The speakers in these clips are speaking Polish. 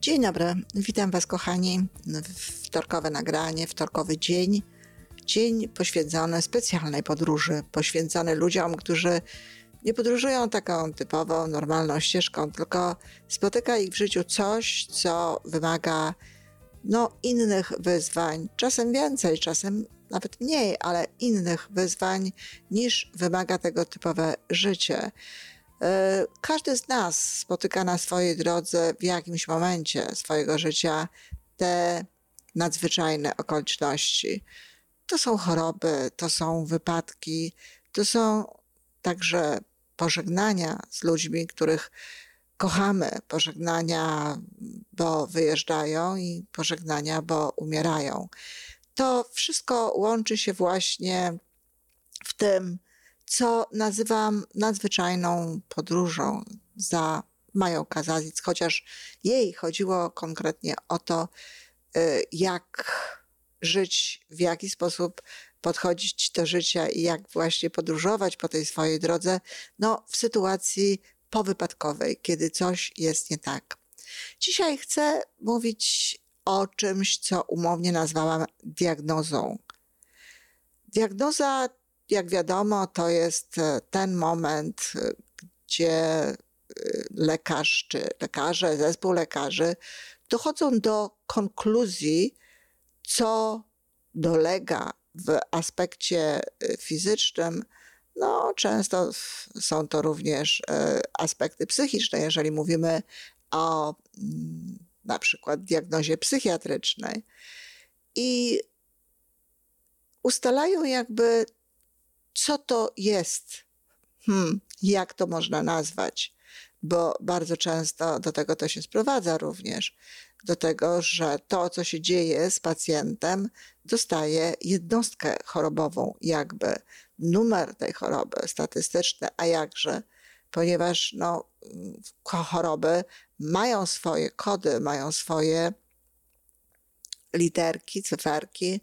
Dzień dobry, witam Was kochani. Wtorkowe nagranie, wtorkowy dzień. Dzień poświęcony specjalnej podróży, poświęcony ludziom, którzy nie podróżują taką typową, normalną ścieżką, tylko spotyka ich w życiu coś, co wymaga no, innych wyzwań, czasem więcej, czasem nawet mniej, ale innych wyzwań niż wymaga tego typowe życie. E, każdy z nas spotyka na swojej drodze w jakimś momencie swojego życia te nadzwyczajne okoliczności. To są choroby, to są wypadki, to są także pożegnania z ludźmi, których kochamy, pożegnania, bo wyjeżdżają i pożegnania, bo umierają. To wszystko łączy się właśnie w tym, co nazywam nadzwyczajną podróżą za Mają Kazazic, chociaż jej chodziło konkretnie o to, y, jak żyć, w jaki sposób podchodzić do życia i jak właśnie podróżować po tej swojej drodze, no w sytuacji powypadkowej, kiedy coś jest nie tak. Dzisiaj chcę mówić o czymś, co umownie nazwałam diagnozą. Diagnoza jak wiadomo, to jest e, ten moment, e, gdzie e, lekarz czy lekarze, zespół lekarzy dochodzą do konkluzji, co dolega w aspekcie fizycznym. No, często są to również aspekty psychiczne, jeżeli mówimy o mm, na przykład diagnozie psychiatrycznej. I ustalają jakby co to jest? Hmm, jak to można nazwać? Bo bardzo często do tego to się sprowadza również. Do tego, że to, co się dzieje z pacjentem, dostaje jednostkę chorobową, jakby numer tej choroby statystyczny, a jakże, ponieważ no, choroby mają swoje kody, mają swoje literki, cyferki,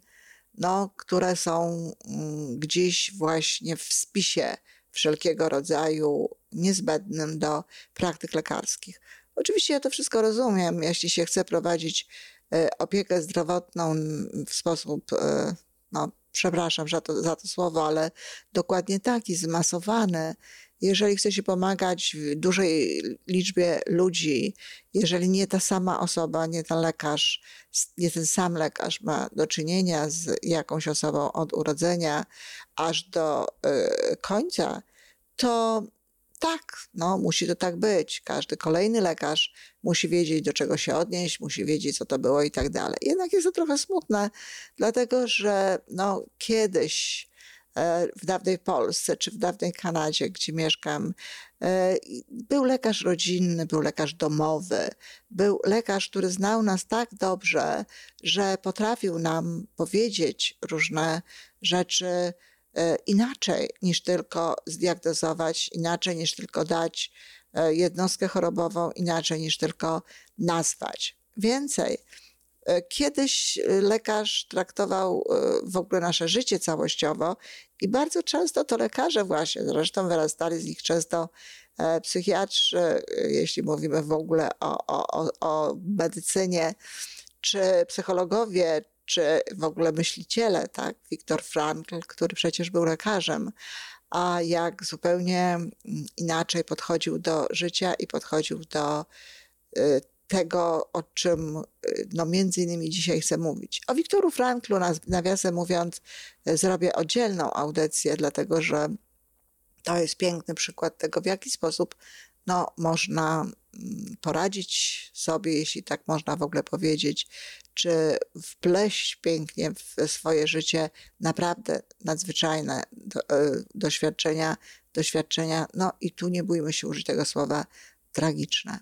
no, które są mm, gdzieś właśnie w spisie wszelkiego rodzaju niezbędnym do praktyk lekarskich. Oczywiście ja to wszystko rozumiem, jeśli się chce prowadzić e, opiekę zdrowotną w sposób, e, no, przepraszam za to, za to słowo, ale dokładnie taki, zmasowany, jeżeli chce się pomagać dużej liczbie ludzi, jeżeli nie ta sama osoba, nie ten lekarz, nie ten sam lekarz ma do czynienia z jakąś osobą od urodzenia aż do y, końca, to tak, no, musi to tak być. Każdy kolejny lekarz musi wiedzieć, do czego się odnieść, musi wiedzieć, co to było i tak dalej. Jednak jest to trochę smutne, dlatego że no, kiedyś E, w dawnej Polsce czy w dawnej Kanadzie, gdzie mieszkam, e, był lekarz rodzinny, był lekarz domowy, był lekarz, który znał nas tak dobrze, że potrafił nam powiedzieć różne rzeczy inaczej niż tylko zdiagnozować, inaczej niż tylko dać jednostkę chorobową, inaczej niż tylko nazwać. Więcej, E, kiedyś e, lekarz traktował e, w ogóle nasze życie całościowo i bardzo często to lekarze właśnie, zresztą wyrastali z nich często psychiatrzy, jeśli mówimy w ogóle o, o, o medycynie, czy psychologowie, czy w ogóle myśliciele, tak? Viktor Frankl, który przecież był lekarzem, a jak zupełnie mm, inaczej podchodził do życia i podchodził do tego, o czym y, no, między innymi dzisiaj chcę mówić. O Wiktoru Franklu, nawiasem mówiąc, y, zrobię oddzielną audycję, dlatego że to jest piękny przykład tego, w jaki sposób no, można poradzić sobie, jeśli tak można w ogóle powiedzieć, czy wpleść pięknie w swoje życie naprawdę nadzwyczajne do, y, doświadczenia, doświadczenia, no i tu nie bójmy się użyć tego słowa, tragiczne.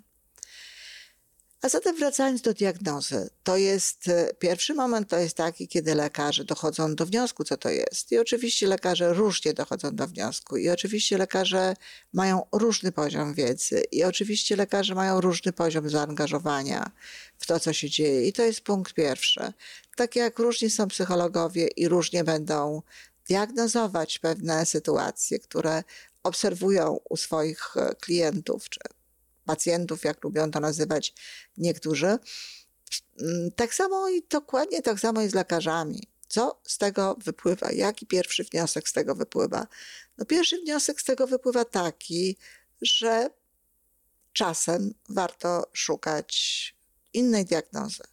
A zatem wracając do diagnozy, to jest e, pierwszy moment, to jest taki, kiedy lekarze dochodzą do wniosku, co to jest. I oczywiście lekarze różnie dochodzą do wniosku, i oczywiście lekarze mają różny poziom wiedzy, i oczywiście lekarze mają różny poziom zaangażowania w to, co się dzieje. I to jest punkt pierwszy. Tak jak różni są psychologowie i różnie będą diagnozować pewne sytuacje, które obserwują u swoich e, klientów czy pacjentów, jak lubią to nazywać niektórzy. Mm, tak samo i dokładnie tak samo jest z lekarzami. Co z tego wypływa? Jaki pierwszy wniosek z tego wypływa? No pierwszy wniosek z tego wypływa taki, że czasem warto szukać innej diagnozy,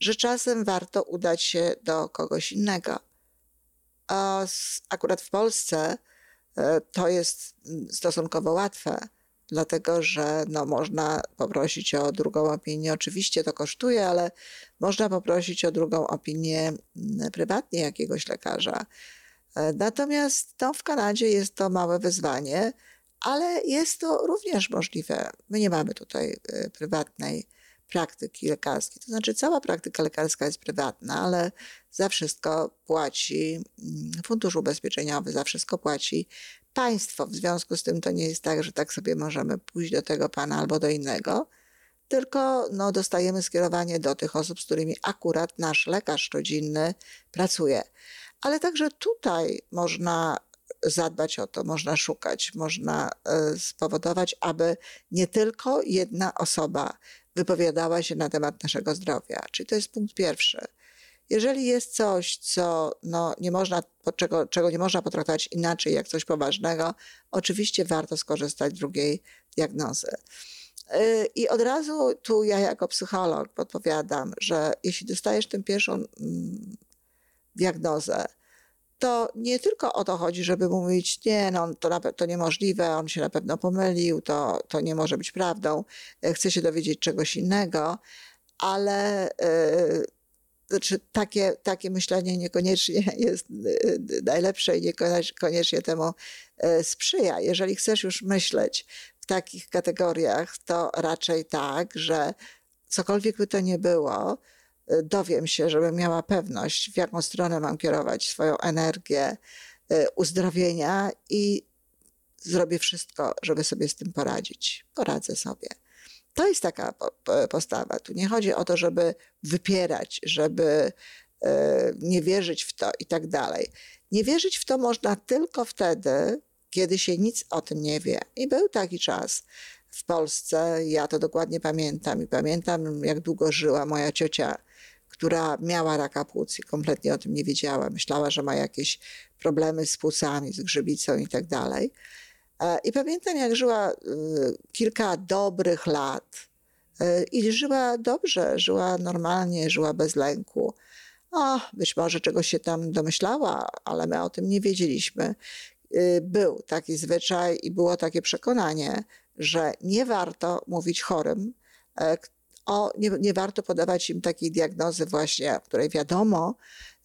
że czasem warto udać się do kogoś innego. A akurat w Polsce e, to jest mm, stosunkowo łatwe, dlatego że no, można poprosić o drugą opinię. Oczywiście to kosztuje, ale można poprosić o drugą opinię mm, prywatnie jakiegoś lekarza. E, natomiast no, w Kanadzie jest to małe wyzwanie, ale jest to również możliwe. My nie mamy tutaj e, prywatnej praktyki lekarskiej. To znaczy, cała praktyka lekarska jest prywatna, ale za wszystko płaci mm, Fundusz Ubezpieczeniowy, za wszystko płaci państwo. W związku z tym to nie jest tak, że tak sobie możemy pójść do tego pana albo do innego, tylko no, dostajemy skierowanie do tych osób, z którymi akurat nasz lekarz rodzinny pracuje. Ale także tutaj można zadbać o to, można szukać, można e, spowodować, aby nie tylko jedna osoba wypowiadała się na temat naszego zdrowia. Czyli to jest punkt pierwszy. Jeżeli jest coś, co no, nie można, czego, czego nie można potraktować inaczej jak coś poważnego, oczywiście warto skorzystać z drugiej diagnozy. Y, I od razu tu ja jako psycholog podpowiadam, że jeśli dostajesz tę pierwszą mm, diagnozę, to nie tylko o to chodzi, żeby mówić, nie, no to, na, to niemożliwe, on się na pewno pomylił, to, to nie może być prawdą, e, chce się dowiedzieć czegoś innego, ale yy, znaczy takie, takie myślenie niekoniecznie jest e, najlepsze i niekoniecznie temu sprzyja. Jeżeli chcesz już myśleć w takich kategoriach, to raczej tak, że cokolwiek by to nie było, dowiem się, żebym miała pewność, w jaką stronę mam kierować swoją energię y, uzdrowienia i zrobię wszystko, żeby sobie z tym poradzić. Poradzę sobie. To jest taka postawa. Tu nie chodzi o to, żeby wypierać, żeby y, nie wierzyć w to i tak dalej. Nie wierzyć w to można tylko wtedy, kiedy się nic o tym nie wie. I był taki czas w Polsce, ja to dokładnie pamiętam i pamiętam, jak długo żyła moja ciocia która miała raka płuc i kompletnie o tym nie wiedziała. Myślała, że ma jakieś problemy z płucami, z grzybicą i tak dalej. E, I pamiętam, jak żyła e, kilka dobrych lat e, i żyła dobrze, żyła normalnie, żyła bez lęku. O, być może czegoś się tam domyślała, ale my o tym nie wiedzieliśmy. Był taki zwyczaj i było takie przekonanie, że nie warto mówić chorym, o, nie, nie warto podawać im takiej diagnozy właśnie, o której wiadomo,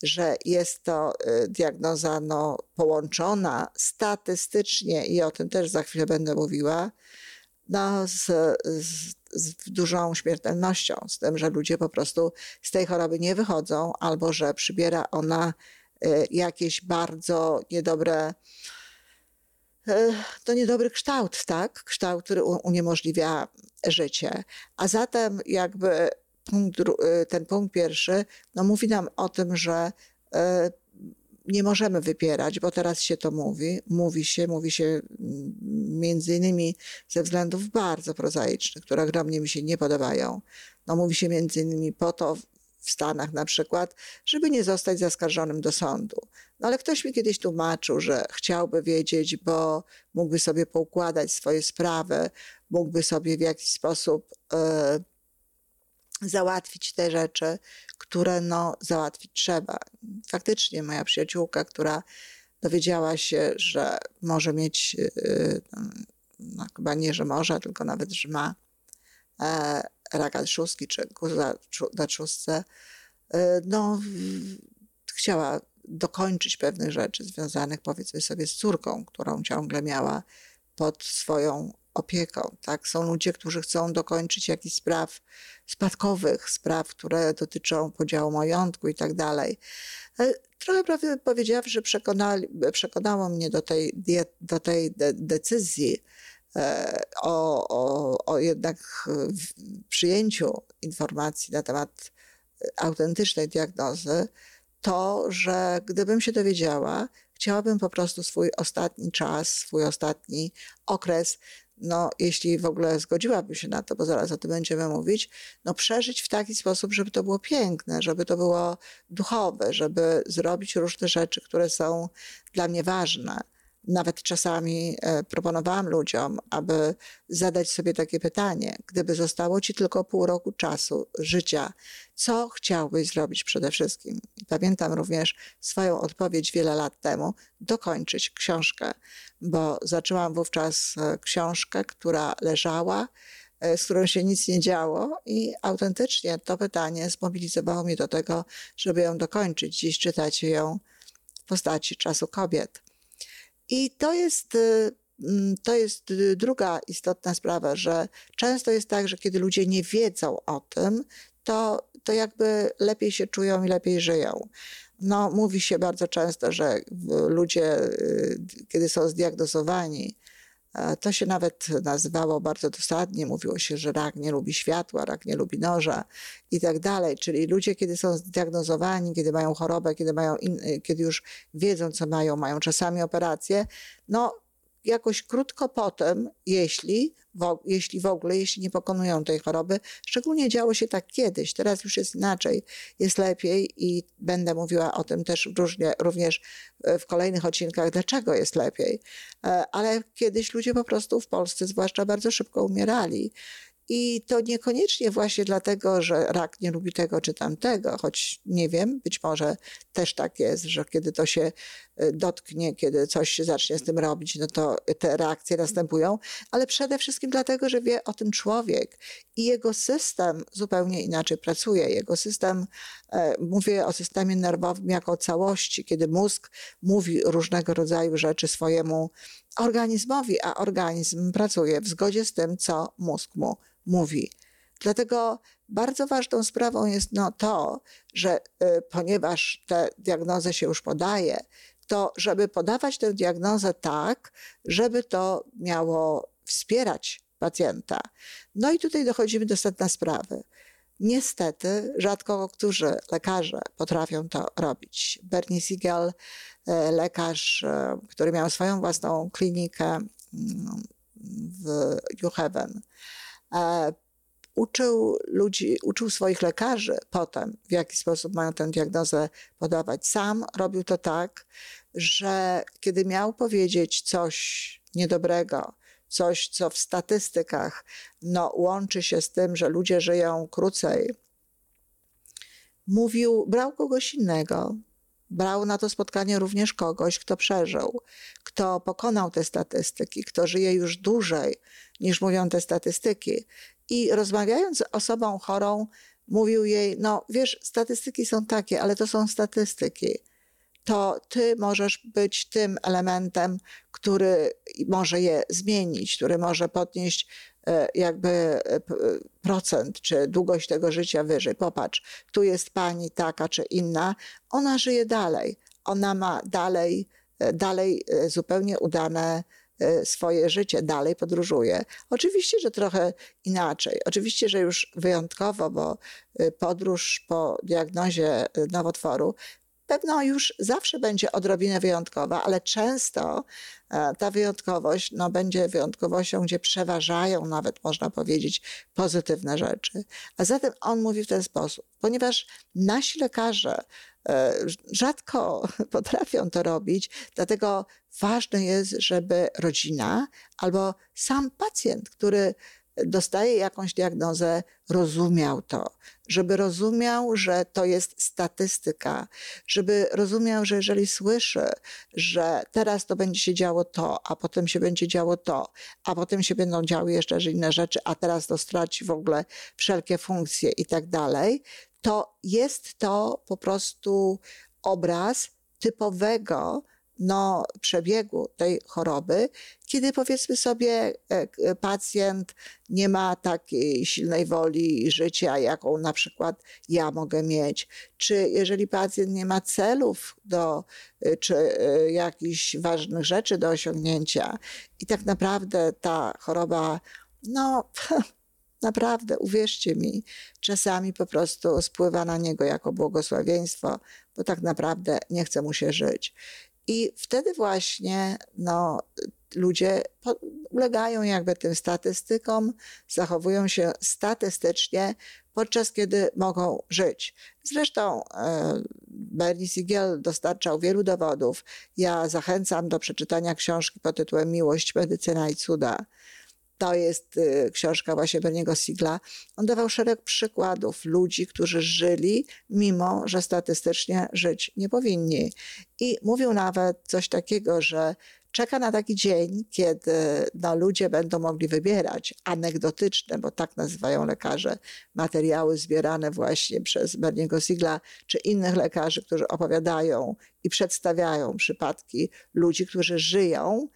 że jest to y, diagnoza no, połączona statystycznie i o tym też za chwilę będę mówiła, no, z, z, z, dużą śmiertelnością, z tym, że ludzie po prostu z tej choroby nie wychodzą, albo że przybiera ona y, jakieś bardzo niedobre to niedobry kształt, tak? Kształt, który uniemożliwia życie. A zatem jakby punkt, y, ten punkt pierwszy no mówi nam o tym, że y, nie możemy wypierać, bo teraz się to mówi. Mówi się, mówi się mm, między innymi ze względów bardzo prozaicznych, które ogromnie mi się nie podobają. No, mówi się między innymi po to w Stanach na przykład, żeby nie zostać zaskarżonym do sądu. No ale ktoś mi kiedyś tłumaczył, że chciałby wiedzieć, bo mógłby sobie poukładać swoje sprawy, mógłby sobie w jakiś sposób y, załatwić te rzeczy, które no, załatwić trzeba. Faktycznie moja przyjaciółka, która dowiedziała się, że może mieć, y, no, chyba nie, że może, tylko nawet, że ma e, raka trzustki czy na trzustce, no, chciała dokończyć pewnych rzeczy związanych powiedzmy sobie z córką, którą ciągle miała pod swoją opieką. Tak? Są ludzie, którzy chcą dokończyć jakichś spraw spadkowych, spraw, które dotyczą podziału majątku i tak dalej. E, trochę prawie powiedziawszy, przekonali, przekonało mnie do tej, do tej de decyzji o, o, o jednak przyjęciu informacji na temat autentycznej diagnozy, to, że gdybym się dowiedziała, chciałabym po prostu swój ostatni czas, swój ostatni okres no, jeśli w ogóle zgodziłabym się na to, bo zaraz o tym będziemy mówić, no, przeżyć w taki sposób, żeby to było piękne, żeby to było duchowe, żeby zrobić różne rzeczy, które są dla mnie ważne. Nawet czasami e, proponowałam ludziom, aby zadać sobie takie pytanie: gdyby zostało ci tylko pół roku czasu życia, co chciałbyś zrobić przede wszystkim? Pamiętam również swoją odpowiedź wiele lat temu: dokończyć książkę, bo zaczęłam wówczas e, książkę, która leżała e, z którą się nic nie działo i autentycznie to pytanie zmobilizowało mnie do tego, żeby ją dokończyć. Dziś czytacie ją w postaci czasu kobiet. I to jest, y, mm, to jest y, druga istotna sprawa, że często jest tak, że kiedy ludzie nie wiedzą o tym, to, to jakby lepiej się czują i lepiej żyją. No, mówi się bardzo często, że ludzie, y, kiedy są zdiagnozowani, to się nawet nazywało bardzo dosadnie. Mówiło się, że rak nie lubi światła, rak nie lubi noża i tak dalej. Czyli ludzie, kiedy są zdiagnozowani, kiedy mają chorobę, kiedy, mają in, kiedy już wiedzą, co mają, mają czasami operacje, no jakoś krótko potem, jeśli w, jeśli w ogóle, jeśli nie pokonują tej choroby. Szczególnie działo się tak kiedyś, teraz już jest inaczej, jest lepiej i będę mówiła o tym też różnie, również e, w kolejnych odcinkach, dlaczego jest lepiej. E, ale kiedyś ludzie po prostu w Polsce zwłaszcza bardzo szybko umierali i to niekoniecznie właśnie dlatego, że rak nie lubi tego czy tamtego, choć nie wiem, być może też tak jest, że kiedy to się dotknie, kiedy coś się zacznie z tym robić, no to te reakcje następują, ale przede wszystkim dlatego, że wie o tym człowiek i jego system zupełnie inaczej pracuje. Jego system, e, mówię o systemie nerwowym jako o całości, kiedy mózg mówi różnego rodzaju rzeczy swojemu organizmowi, a organizm pracuje w zgodzie z tym, co mózg mu mówi. Dlatego bardzo ważną sprawą jest no to, że y, ponieważ tę diagnozę się już podaje, to żeby podawać tę diagnozę tak, żeby to miało wspierać pacjenta. No i tutaj dochodzimy do sedna sprawy. Niestety, rzadko którzy lekarze potrafią to robić. Bernie Siegel, y, lekarz, y, który miał swoją własną klinikę mm, w New Haven, E, uczył ludzi, uczył swoich lekarzy potem, w jaki sposób mają tę diagnozę podawać. Sam robił to tak, że kiedy miał powiedzieć coś niedobrego, coś, co w statystykach no, łączy się z tym, że ludzie żyją krócej, mówił, brał kogoś innego, brał na to spotkanie również kogoś, kto przeżył, kto pokonał te statystyki, kto żyje już dłużej niż mówią te statystyki. I rozmawiając z osobą chorą, mówił jej: No, wiesz, statystyki są takie, ale to są statystyki. To ty możesz być tym elementem, który może je zmienić, który może podnieść e, jakby e, procent czy długość tego życia wyżej. Popatrz, tu jest pani taka czy inna, ona żyje dalej. Ona ma dalej, e, dalej zupełnie udane E, swoje życie, dalej podróżuje. Oczywiście, że trochę inaczej. Oczywiście, że już wyjątkowo, bo e, podróż po diagnozie e, nowotworu pewno już zawsze będzie odrobinę wyjątkowa, ale często ta wyjątkowość no, będzie wyjątkowością, gdzie przeważają nawet, można powiedzieć, pozytywne rzeczy. A zatem on mówi w ten sposób, ponieważ nasi lekarze rzadko potrafią to robić, dlatego ważne jest, żeby rodzina albo sam pacjent, który dostaje jakąś diagnozę, rozumiał to, żeby rozumiał, że to jest statystyka, żeby rozumiał, że jeżeli słyszy, że teraz to będzie się działo to, a potem się będzie działo to, a potem się będą działy jeszcze inne rzeczy, a teraz to straci w ogóle wszelkie funkcje i tak dalej, to jest to po prostu obraz typowego no, przebiegu tej choroby, kiedy powiedzmy sobie e, e, pacjent nie ma takiej silnej woli życia, jaką na przykład ja mogę mieć, czy jeżeli pacjent nie ma celów do, e, czy jakichś ważnych rzeczy do osiągnięcia i tak naprawdę ta choroba, no naprawdę, uwierzcie mi, czasami po prostu spływa na niego jako błogosławieństwo, bo tak naprawdę nie chce mu się żyć. I wtedy właśnie no, ludzie ulegają jakby tym statystykom, zachowują się statystycznie, podczas kiedy mogą żyć. Zresztą e, Bernie Siegel dostarczał wielu dowodów. Ja zachęcam do przeczytania książki pod tytułem Miłość, medycyna i cuda. To jest y, książka właśnie Berniego Sigla. On dawał szereg przykładów ludzi, którzy żyli, mimo że statystycznie żyć nie powinni. I mówił nawet coś takiego, że czeka na taki dzień, kiedy no, ludzie będą mogli wybierać anegdotyczne, bo tak nazywają lekarze, materiały zbierane właśnie przez Berniego Sigla czy innych lekarzy, którzy opowiadają i przedstawiają przypadki ludzi, którzy żyją,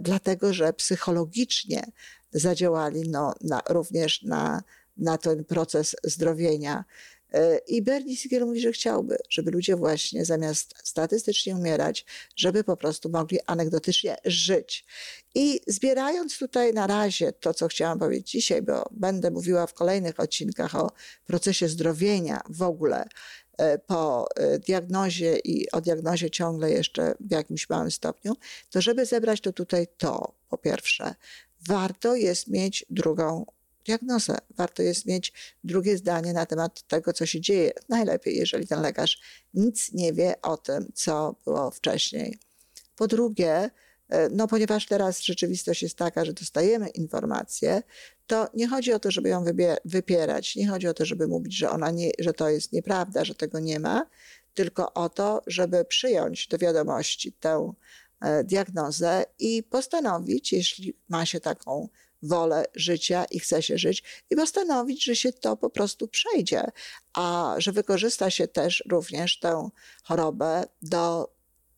dlatego że psychologicznie zadziałali no, na, również na, na ten proces zdrowienia. E, I Bernie Siegel mówi, że chciałby, żeby ludzie właśnie zamiast statystycznie umierać, żeby po prostu mogli anegdotycznie żyć. I zbierając tutaj na razie to, co chciałam powiedzieć dzisiaj, bo będę mówiła w kolejnych odcinkach o procesie zdrowienia w ogóle, e, po e, diagnozie i o diagnozie ciągle jeszcze w jakimś małym stopniu, to żeby zebrać to tutaj to, po pierwsze, warto jest mieć drugą diagnozę. Warto jest mieć drugie zdanie na temat tego, co się dzieje. Najlepiej, jeżeli ten lekarz nic nie wie o tym, co było wcześniej. Po drugie, e, no ponieważ teraz rzeczywistość jest taka, że dostajemy informację, to nie chodzi o to, żeby ją wypierać, nie chodzi o to, żeby mówić, że, ona nie, że to jest nieprawda, że tego nie ma, tylko o to, żeby przyjąć do wiadomości tę e, diagnozę i postanowić, jeśli ma się taką wolę życia i chce się żyć i postanowić, że się to po prostu przejdzie, a że wykorzysta się też również tę chorobę do,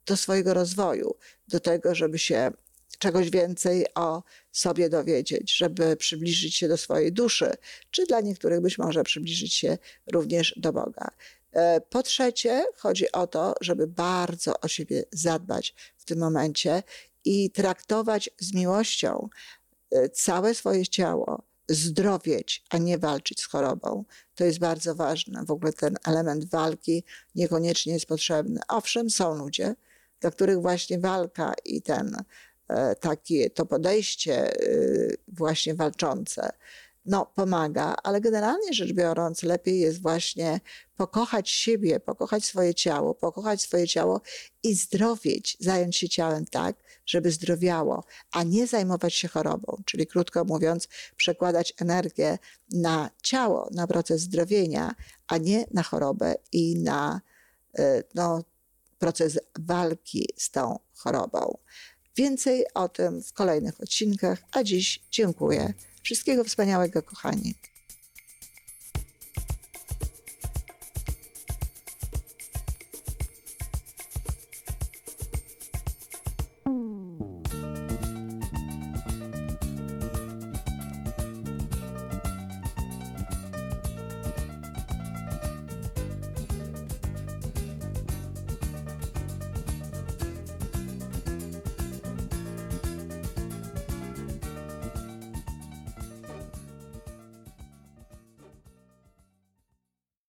do swojego rozwoju, do tego, żeby się czegoś więcej o sobie dowiedzieć, żeby przybliżyć się do swojej duszy, czy dla niektórych być może przybliżyć się również do Boga. E, po trzecie, chodzi o to, żeby bardzo o siebie zadbać w tym momencie i traktować z miłością E, całe swoje ciało zdrowieć, a nie walczyć z chorobą. To jest bardzo ważne. W ogóle ten element walki niekoniecznie jest potrzebny. Owszem, są ludzie, dla których właśnie walka i ten e, takie to podejście e, właśnie walczące no, pomaga, ale generalnie rzecz biorąc, lepiej jest właśnie pokochać siebie, pokochać swoje ciało, pokochać swoje ciało i zdrowieć, zająć się ciałem tak, żeby zdrowiało, a nie zajmować się chorobą. Czyli krótko mówiąc, przekładać energię na ciało, na proces zdrowienia, a nie na chorobę i na e, no, proces walki z tą chorobą. Więcej o tym w kolejnych odcinkach, a dziś dziękuję. Wszystkiego wspaniałego, kochani.